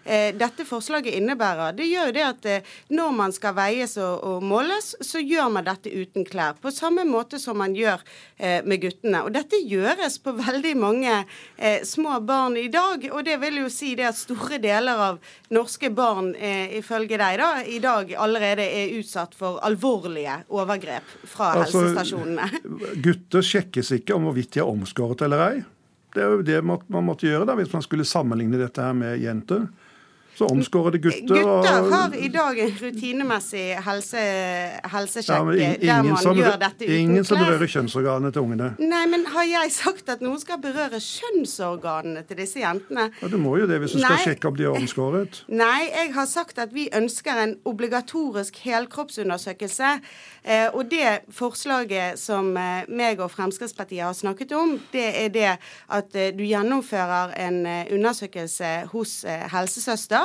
eh, dette forslaget innebærer, det gjør jo det at eh, når man skal veies og, og, måles, så gjør man dette uten klær. På samme måte som man gjør eh, med guttene. Og dette gjøres på veldig mange eh, små barn i dag. Og det vil jo si det at store deler av norske barn eh, ifølge deg da, i dag allerede er utsatt for alvorlige overgrep fra Altså, helsestasjonene. Gutter sjekkes ikke om hvorvidt de er omskåret eller ei. Det er jo det man måtte gjøre da, hvis man skulle sammenligne dette her med jenter. Så omskårede gutter Gutter har i dag en rutinemessig helse, helsesjekk Ja, in, der man som, gjør dette uten ingen som berører kjønnsorganene til ungene. Nei, men har jeg sagt at noen skal berøre kjønnsorganene til disse jentene? Ja, du må jo det hvis du skal sjekke om de er omskåret. Nei, jeg har sagt at vi ønsker en obligatorisk helkroppsundersøkelse. Eh, og det forslaget som eh, meg og Fremskrittspartiet har snakket om, det er det at eh, du gjennomfører en undersøkelse hos helsesøster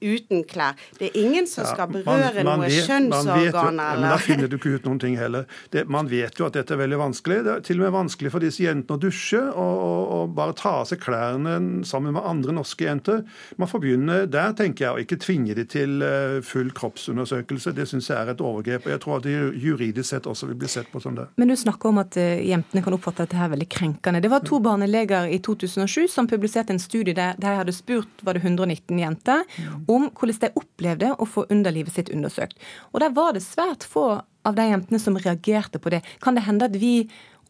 uten klær. Det er ingen som Ja, skal berøre man man noe kjønnsorganer Men da finner du ikke ut noen ting heller. Det, man vet jo at dette er veldig vanskelig. Det er til og med vanskelig for disse jentene å dusje og, og, og bare ta av seg klærne sammen med andre norske jenter. Man får begynne der, tenker jeg, og ikke tvinge de til eh, full kroppsundersøkelse. Det syns jeg er et overgrep. og Jeg tror at det juridisk sett også vil bli sett på som det. Men du snakker om at eh, jentene kan oppfatte dette her veldig krenkende. Det var to barneleger i 2007 som publiserte en studie der de hadde spurt var det 119 jenter om hvordan de opplevde å få underlivet sitt undersøkt. Og der var det svært få av de jentene som reagerte på det. Kan det hende at vi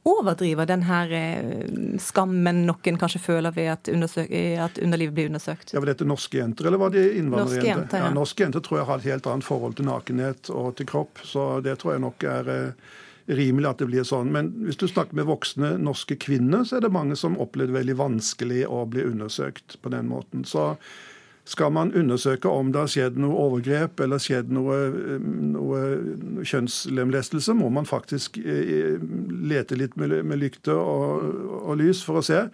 overdriver den her eh, skammen noen kanskje føler ved at, at underlivet blir undersøkt? Ja, Var dette norske jenter, eller var det innvandrerjenter? Norske jenter, ja. ja. norske jenter tror jeg har et helt annet forhold til nakenhet og til kropp, så det tror jeg nok er eh, rimelig at det blir sånn. Men hvis du snakker med voksne norske kvinner, så er det mange som opplever det veldig vanskelig å bli undersøkt på den måten. Så skal man undersøke om det har skjedd noe overgrep eller skjedd noe, noe kjønnslemlestelse, må man faktisk eh, lete litt med, med lykte og, og lys for å se.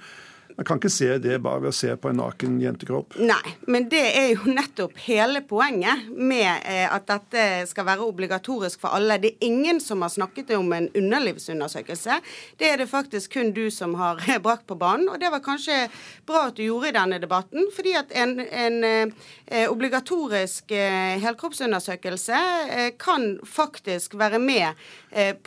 Man kan ikke se det bare ved å se på en naken jentekropp. Nei, men det er jo nettopp hele poenget med eh, at dette skal være obligatorisk for alle. Det er ingen som har snakket om en underlivsundersøkelse. Det er det faktisk kun du som har brakt på banen, og det var kanskje bra at du gjorde i denne debatten. fordi at en, en eh, obligatorisk eh, helkroppsundersøkelse kan faktisk være med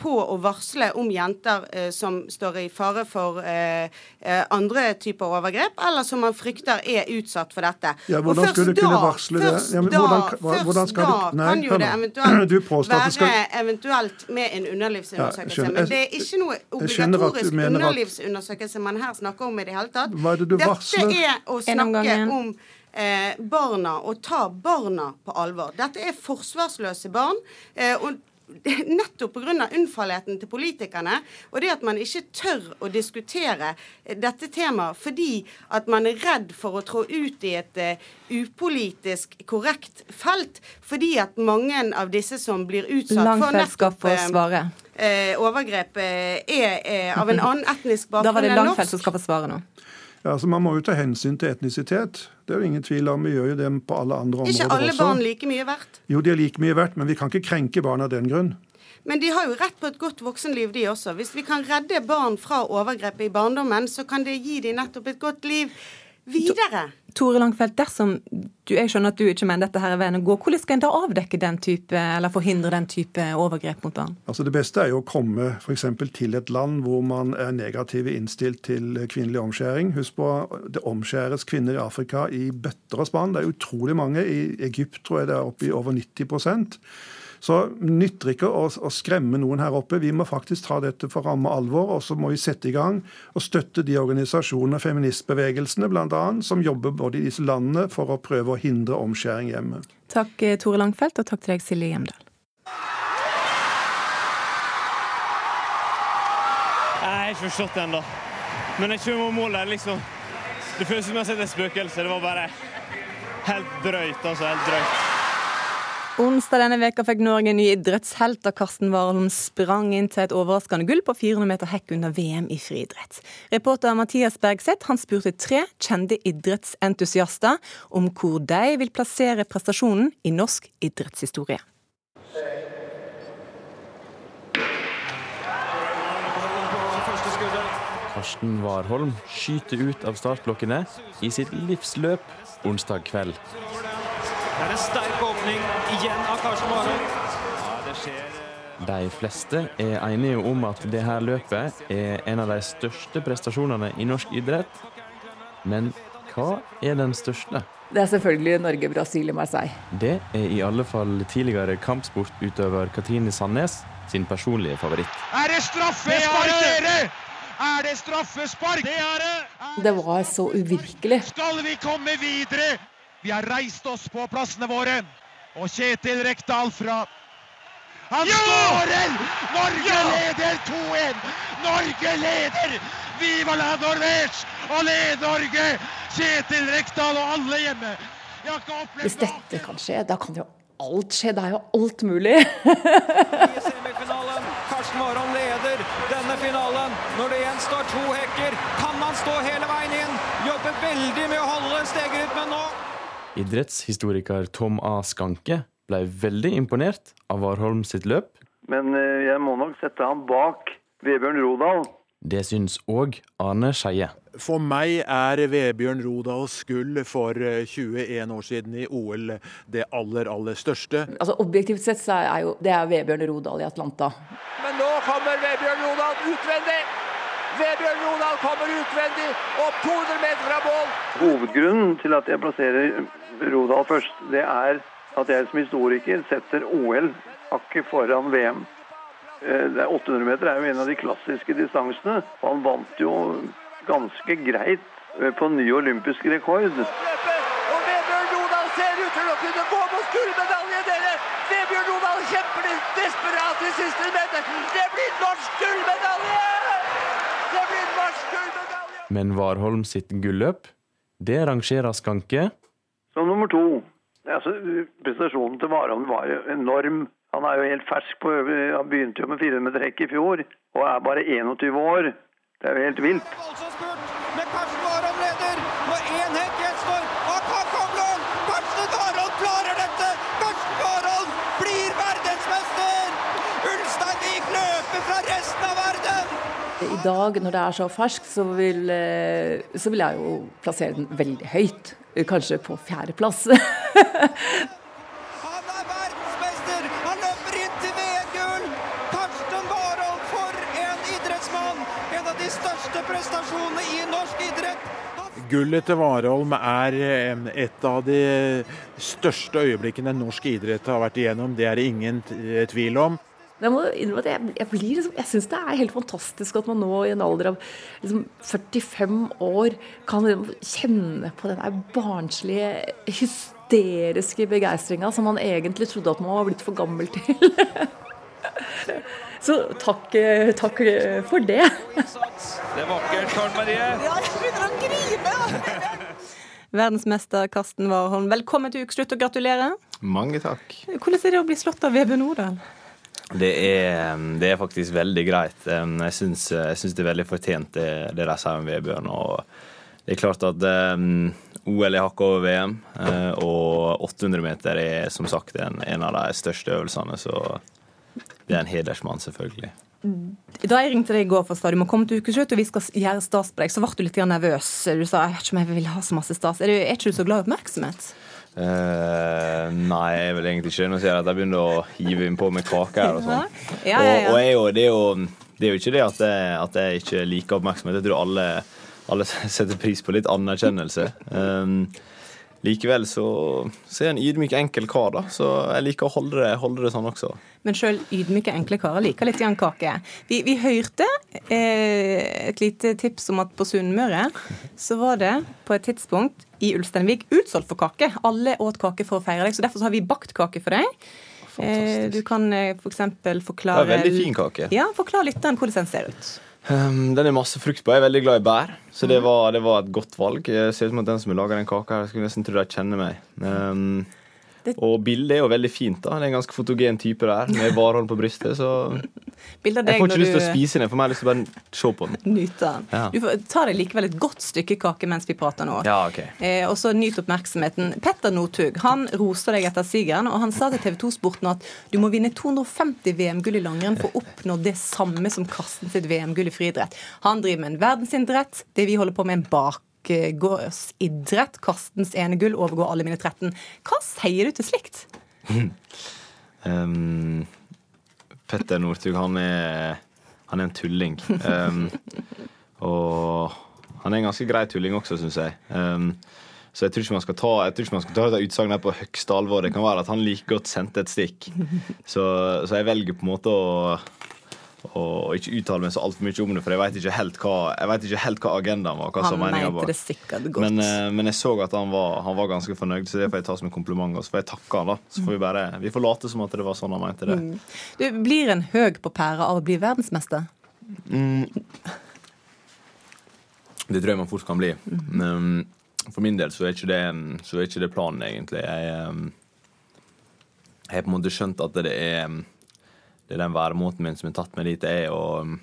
på å varsle om jenter som står i fare for andre typer overgrep, eller som man frykter er utsatt for dette. Ja, Og hvordan først skulle du kunne da- varsle det? Først Ja, men hvordan- hva- hvordan skal da du- Nei, kan jo det eventuelt det skal- være eventuelt med en underlivsundersøkelse. Ja, men det er ikke noe obligatorisk underlivsundersøkelse man her snakker om i det hele tatt. Hva er det du Dette er å snakke om eh, barna og ta barna på alvor. Dette er forsvarsløse barn. Eh, og Nettopp pga. unnfallenheten til politikerne og det at man ikke tør å diskutere eh, dette temaet fordi at man er redd for å trå ut i et eh, upolitisk korrekt felt. Fordi at mange av disse som blir utsatt for nettopp svare. eh, overgrep, er av en annen etnisk bakgrunn. Da var det enn Langfelt som skal få svare nå. Ja, altså Man må jo ta hensyn til etnisitet. Det er jo ingen tvil om. Vi gjør jo det på alle andre områder også. Ikke alle også. barn like mye verdt. Jo, de er like mye verdt, men vi kan ikke krenke barn av den grunn. Men de har jo rett på et godt voksenliv, de også. Hvis vi kan redde barn fra overgrep i barndommen, så kan det gi dem nettopp et godt liv videre. Tore Langfelt, dersom du, jeg skjønner at du ikke mener dette her er veien å gå, hvordan skal en da avdekke den type, eller forhindre den type overgrep mot barn? Altså Det beste er jo å komme eksempel til et land hvor man er negative innstilt til kvinnelig omskjæring. Husk på, det omskjæres kvinner i Afrika i bøtter og spann. Det er utrolig mange. I Egypt tror jeg det er oppe i over 90 Så nytter ikke å, å skremme noen her oppe. Vi må faktisk ta dette for ramme alvor, og så må vi sette i gang og støtte de organisasjonene, feministbevegelsene bl.a., som jobber både i disse landene for å prøve å hindre omskjæring hjemme. Takk eh, Tore Langfelt, og takk til deg Silje Hjemdal. Jeg har ikke forstått det ennå. Men jeg kommer målet. liksom. Det føles som jeg har sett et spøkelse. Det var bare helt drøyt. altså, helt drøyt. Onsdag denne veka fikk Norge en ny idrettshelt da Karsten Warholm sprang inn til et overraskende gull på 400 meter hekk under VM i friidrett. Reporter Mathias Bergseth han spurte tre kjente idrettsentusiaster om hvor de vil plassere prestasjonen i norsk idrettshistorie. Karsten Warholm skyter ut av startblokkene i sitt livsløp onsdag kveld. Det er en sterk åpning igjen av Karsten Warholm. Det De fleste er enige om at det her løpet er en av de største prestasjonene i norsk idrett. Men hva er den største? Det er selvfølgelig Norge-Brasil i Marseille. Det er i alle fall tidligere kampsportutøver Katrine Sandnes sin personlige favoritt. Er det straffespark, dere? Er det straffespark? Det er det! Det var så uvirkelig. Skal vi komme videre? Vi har reist oss på plassene våre. Og Kjetil Rekdal fra Han skårer! Norge leder 2-1! Norge leder! Viva la Norvège! Og led Norge! Kjetil Rekdal og alle hjemme. Jeg har ikke Hvis dette kan skje, da kan jo alt skje. Det er jo alt mulig. semifinalen. Karsten Warholm leder denne finalen. Når det igjen står to hekker, kan han stå hele veien inn. Jobber veldig med å holde stegerytmen nå. Idrettshistoriker Tom A. Skanke ble veldig imponert av Warholm sitt løp. Men eh, jeg må nok sette han bak Vebjørn Rodal. Det syns òg Arne Skeie. For meg er Vebjørn Rodals gull for eh, 21 år siden i OL det aller, aller største. Altså Objektivt sett så er jo det er Vebjørn Rodal i Atlanta. Men nå kommer Vebjørn Rodal utvendig. Vebjørn Rodal kommer utvendig opp 200 meter fra mål. Hovedgrunnen til at jeg plasserer Rodal først, det er at jeg som historiker setter OL hakket foran VM. Eh, det er 800 meter er jo en av de klassiske distansene. Han vant jo ganske greit eh, på ny olympisk rekord. Og Vebjørn Rodal ser ut til å kunne gå mot gullmedalje, dere! Vebjørn Rodal kjemper desperat i siste meter. Det blir norsk gullmedalje! Det blir norsk gullmedalje! Men Warholm sitt gulløp, det rangerer Skanke Som nummer to. Altså, prestasjonen til Warholm var jo enorm. Han er jo helt fersk på øvrig. Han begynte jo med 400 hekk i fjor, og er bare 21 år. Det er jo helt vilt. Men Karsten Warholm leder. Og én hekk I dag, når det er så ferskt, så vil, eh, så vil jeg jo plassere den veldig høyt. Kanskje på fjerdeplass. Verdensmester! Han løper inn til VM-gull! Karsten Warholm, for en idrettsmann! En av de største prestasjonene i norsk idrett. Gullet til Warholm er eh, et av de største øyeblikkene norsk idrett har vært igjennom. Det er det ingen tvil om. Jeg må innrømme at jeg, jeg, blir liksom, jeg syns det er helt fantastisk at man nå i en alder av liksom 45 år kan liksom kjenne på den der barnslige, hysteriske begeistringa som man egentlig trodde at man var blitt for gammel til. Så takk, takk for det. Det er vakkert, Karen Marie. Ja, jeg begynner å grine! Verdensmester Karsten Warholm, velkommen til ukeslutt og gratulerer. Mange takk. Hvordan er det å bli slått av Vebjørn Nordal? Det er, det er faktisk veldig greit. Jeg syns, det er veldig fortjent, det, det de sier om Vebjørn. Og det er klart at um, OL er hakket over VM, eh, og 800 meter er som sagt en, en av de største øvelsene. Så det er en hedersmann, selvfølgelig. Da jeg ringte deg i går for at må komme til ukeslutt og vi skal gjøre stas så ble du litt nervøs. Du sa jeg vet ikke om jeg vil ha så masse stas. Er, du, er ikke du så glad i oppmerksomhet? Uh, nei, jeg vil egentlig ikke. Nå sier jeg at jeg begynner å hive inn på med kake her og sånn. Ja, ja, ja. Og, og jeg, det, er jo, det er jo ikke det at jeg, at jeg ikke liker oppmerksomhet. Jeg tror alle, alle setter pris på litt anerkjennelse. Um, likevel så, så er jeg en ydmyk, enkel kar, da. Så jeg liker å holde det, holde det sånn også. Men sjøl ydmyke, enkle karer liker litt grann kake. Vi, vi hørte eh, et lite tips om at på Sunnmøre så var det på et tidspunkt i Ulsteinvik utsolgt for kake. Alle åt kake for å feire deg, så derfor så har vi bakt kake for deg. Eh, du kan eh, f.eks. For forklare Det er veldig fin kake. Ja, Forklar lytteren hvordan den ser ut. Um, den er masse frukt på. Jeg er veldig glad i bær, så det var, det var et godt valg. Jeg ser ut som at den som har laga den kaka, her, skulle nesten tro de kjenner meg. Um, og bildet er jo veldig fint. da Det er en ganske fotogen type der, med varhold på brystet. Så jeg får ikke lyst til å spise den, for meg har lyst til å bare se på den. Nyte den. Ja. Du får ta deg likevel et godt stykke kake mens vi prater nå. Ja, ok. Eh, og så nyt oppmerksomheten. Petter Northug han roser deg etter sigeren, og han sa til TV 2-sporten at du må vinne 250 VM-gull i langrenn for å oppnå det samme som Karsten sitt VM-gull i friidrett. Han driver med en verdensidrett, det vi holder på med en bakgårdsidrett. Karstens ene gull overgår alle mine 13. Hva sier du til slikt? Um, Petter Northug, han er, han er en tulling. Um, og han er en ganske grei tulling også, syns jeg. Um, så jeg tror ikke man skal ta jeg ta utsagnet på høyeste alvor. Det kan være at han like godt sendte et stikk. Så, så jeg velger på en måte å, å ikke uttale meg så altfor mye om det, for jeg vet ikke helt hva, ikke helt hva agendaen var. hva Han mente var. det sikkert godt. Men, eh, men jeg så at han var, han var ganske fornøyd, så det får jeg ta som en kompliment. Og så får jeg takke han da. Så får vi bare vi får late som at det var sånn han mente det. Mm. Du blir en høg på pæra av å bli verdensmester? Mm. Det tror jeg man fort kan bli. Men for min del så er ikke det, så er ikke det planen, egentlig. Jeg, eh, jeg har på en måte skjønt at det er, det er den væremåten min som har tatt meg dit jeg er. og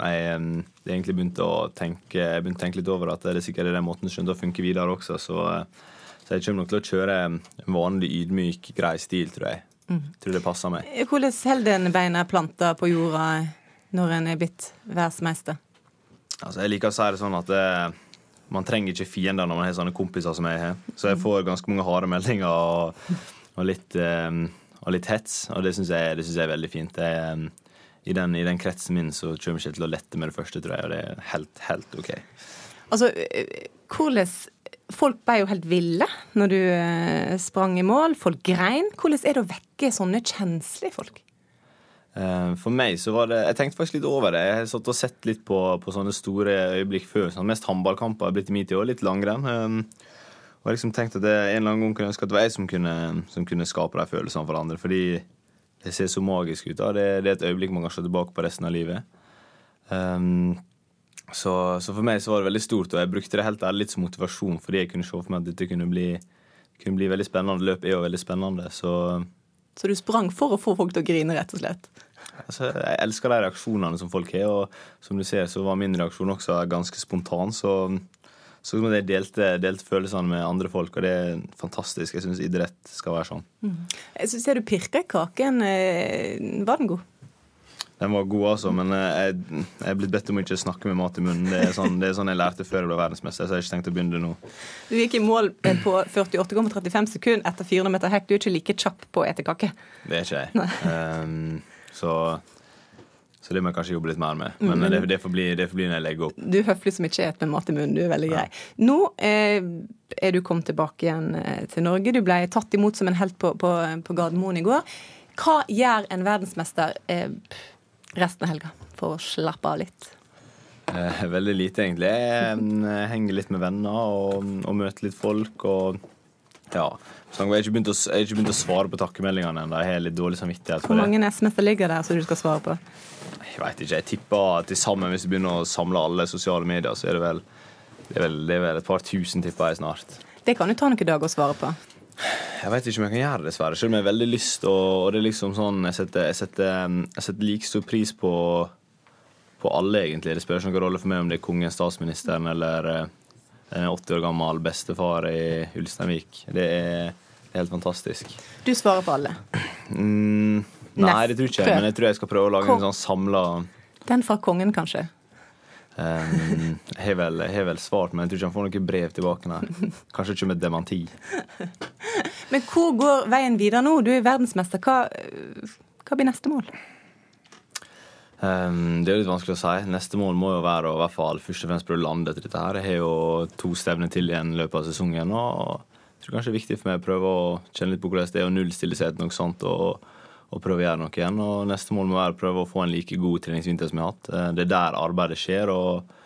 jeg jeg egentlig begynte å tenke, begynte å tenke litt over at det er sikkert den måten som å funke videre også. Så, eh, så jeg kommer nok til å kjøre en vanlig ydmyk, grei stil, tror jeg. Mm. Tror det passer meg. Hvordan holder en beina planta på jorda når en er blitt verdensmester? Altså, jeg liker å si det sånn at det, man trenger ikke fiender når man har sånne kompiser som jeg har. Så jeg får ganske mange harde meldinger og, og, litt, eh, og litt hets, og det syns jeg, jeg er veldig fint. Jeg, eh, i, den, I den kretsen min så kommer jeg ikke til å lette med det første, tror jeg, og det er helt, helt OK. Altså, hvordan Folk ble jo helt ville når du eh, sprang i mål. Folk grein. Hvordan er det å vekke sånne kjenslige folk? Eh, For meg så var det Jeg tenkte faktisk litt over det. Jeg har satt og sett litt på, på sånne store øyeblikk før. Sånn, mest håndballkamper har blitt i min tid, og litt langrenn. Og jeg liksom tenkte at det, en eller annen gang kunne jeg ønske at det var jeg som kunne, som kunne skape de følelsene for andre. Fordi det ser så magisk ut. da. Det, det er et øyeblikk man kan se tilbake på resten av livet. Um, så, så for meg så var det veldig stort, og jeg brukte det helt ærlig litt som motivasjon fordi jeg kunne se for meg at dette kunne bli, kunne bli veldig spennende. Løp er jo veldig spennende, så Så du sprang for å få folk til å grine, rett og slett? Altså, jeg elsker de reaksjonene som folk har, og som du ser, så var min reaksjon også ganske spontan. Så, så jeg delte, delte følelsene med andre folk, og det er fantastisk. Jeg syns idrett skal være sånn. Mm. Jeg ser du pirka i kaken. Eh, Var den god? Den var god, altså, men eh, jeg, jeg er blitt bedt om å ikke snakke med mat i munnen. Det er sånn, det er sånn jeg lærte før jeg ble verdensmester, så jeg har ikke tenkt å begynne det nå. Du gikk i mål eh, på 48,35 sekunder etter 400 meter hekk. Du er ikke like kjapp på å ete kake. Det er ikke jeg. Um, så, så det må jeg kanskje jobbe litt mer med. Men mm. det, det, får bli, det får bli når jeg legger opp. Du er høflig som ikke et med mat i munnen. Du er veldig grei. Nå eh, er du kommet tilbake igjen eh, til Norge. Du ble tatt imot som en helt på, på, på Gardermoen i går. Hva gjør en verdensmester eh, resten av helga for å slappe av litt? Eh, veldig lite, egentlig. Jeg eh, henger litt med venner og, og møter litt folk. og ja, så jeg har ikke begynt å, ikke begynt å svare på takkemeldingene ennå. Jeg har litt dårlig samvittighet Hvor for det. mange SMS-er ligger der som du skal svare på? Jeg vet ikke, jeg tipper til sammen, hvis du begynner å samle alle sosiale medier, så er det vel, det er vel, det er vel et par tusen, tipper jeg snart. Det kan jo ta noen dager å svare på. Jeg vet ikke om jeg kan gjøre det, dessverre. Selv om jeg har veldig lyst. Og, og det er liksom sånn, Jeg setter, jeg setter, jeg setter like stor pris på, på alle, egentlig. Det spiller ikke noen rolle for meg om det er kongen, statsministeren eller eh, en 80 år gammel bestefar i Ulsteinvik. Det er, det er helt fantastisk. Du svarer på alle. Mm, nei, det tror ikke jeg, men jeg tror jeg skal prøve å lage en sånn samla Den fra kongen, kanskje. Um, jeg har vel, har vel svart, men jeg tror ikke han får noe brev tilbake. Nei. Kanskje ikke med dementi. Men hvor går veien videre nå? Du er verdensmester. Hva, hva blir neste mål? Um, det er litt vanskelig å si. Neste mål må jo være å i hvert fall først og fremst prøve å lande etter dette. her. Jeg har jo to stevner til igjen i løpet av sesongen. og jeg tror kanskje det er viktig for meg å prøve å kjenne litt på hvordan det er å nullstille seg etter noe sånt. og, og prøve å gjøre noe igjen. Og neste mål må være å prøve å få en like god treningsvinter som jeg har hatt. Eh, Det er der arbeidet skjer. og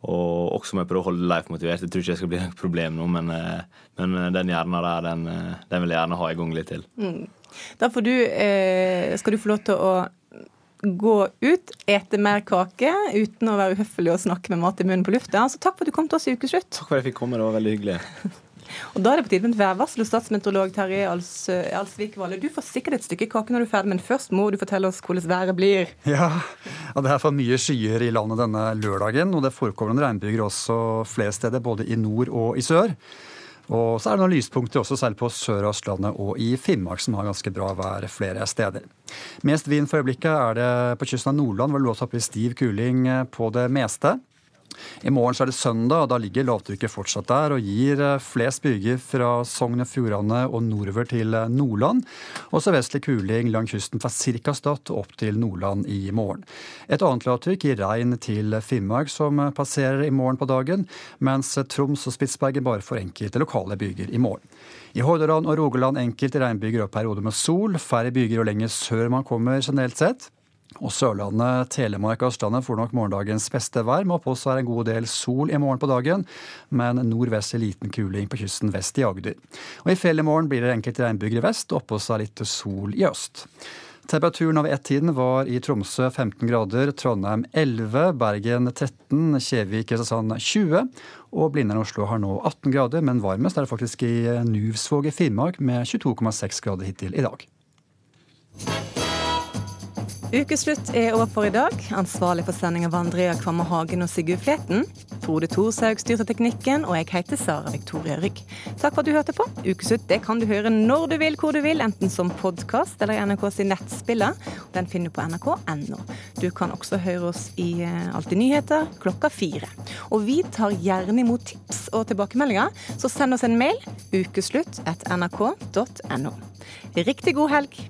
og også må jeg prøve å holde Leif motivert. Jeg tror ikke det skal bli noe problem nå, men, eh, men den hjernen der, den, eh, den vil jeg gjerne ha i gang litt til. Mm. Da får du, eh, skal du få lov til å gå ut, ete mer kake uten å være uhøflig og snakke med mat i munnen på lufta. Så takk for at du kom til oss i Ukeslutt. Takk for at jeg fikk komme, det var veldig hyggelig. Og da er det på tide med et værvarsel. og Statsmeteorolog Terje Als, Alsvik Valle, du får sikkert et stykke kake når du er ferdig, men først må du fortelle oss hvordan været blir. Ja, og det er for mye skyer i landet denne lørdagen, og det forekommer noen regnbyger også flere steder, både i nord og i sør. Og så er det noen lyspunkter også, særlig på Sør- og Østlandet og i Finnmark, som har ganske bra vær flere steder. Mest vind for øyeblikket er det på kysten av Nordland, hvor det låser opp i stiv kuling på det meste. I morgen så er det søndag, og da ligger lavtrykket fortsatt der og gir eh, flest byger fra Sogn og Fjordane og nordover til eh, Nordland. Og sørvestlig kuling langs kysten fra ca. Stad opp til Nordland i morgen. Et annet lavtrykk gir regn til Finnmark, som passerer i morgen på dagen, mens Troms og Spitsbergen bare får enkelte lokale byger i morgen. I Hordaland og Rogaland enkelte regnbyger og perioder med sol. Færre byger og lenger sør man kommer generelt sett. Og Sørlandet, Telemark og Østlandet får nok morgendagens beste vær, med oppholds er en god del sol i morgen på dagen, men nordvest i liten kuling på kysten vest i Agder. Og I fjellet i morgen blir det enkelte regnbyger i vest, og oppholds er litt sol i øst. Temperaturen over ett-tiden var i Tromsø 15 grader, Trondheim 11, Bergen 13, Kjevik Kristiansand 20. Og Blindern Oslo har nå 18 grader, men varmest er det faktisk i Nuvsvåg i Finnmark med 22,6 grader hittil i dag. Ukeslutt er over for i dag. Ansvarlig for sendinga var Andrea Kvamme Hagen og Sigurd Fleten. Frode Thorshaug styrte teknikken, og jeg heter Sara Victoria Rygg. Takk for at du hørte på. Ukeslutt det kan du høre når du vil, hvor du vil, enten som podkast eller i NRKs nettspiller. Den finner du på nrk.no. Du kan også høre oss i eh, Alltid nyheter klokka fire. Og vi tar gjerne imot tips og tilbakemeldinger, så send oss en mail ukeslutt at nrk.no. Riktig god helg.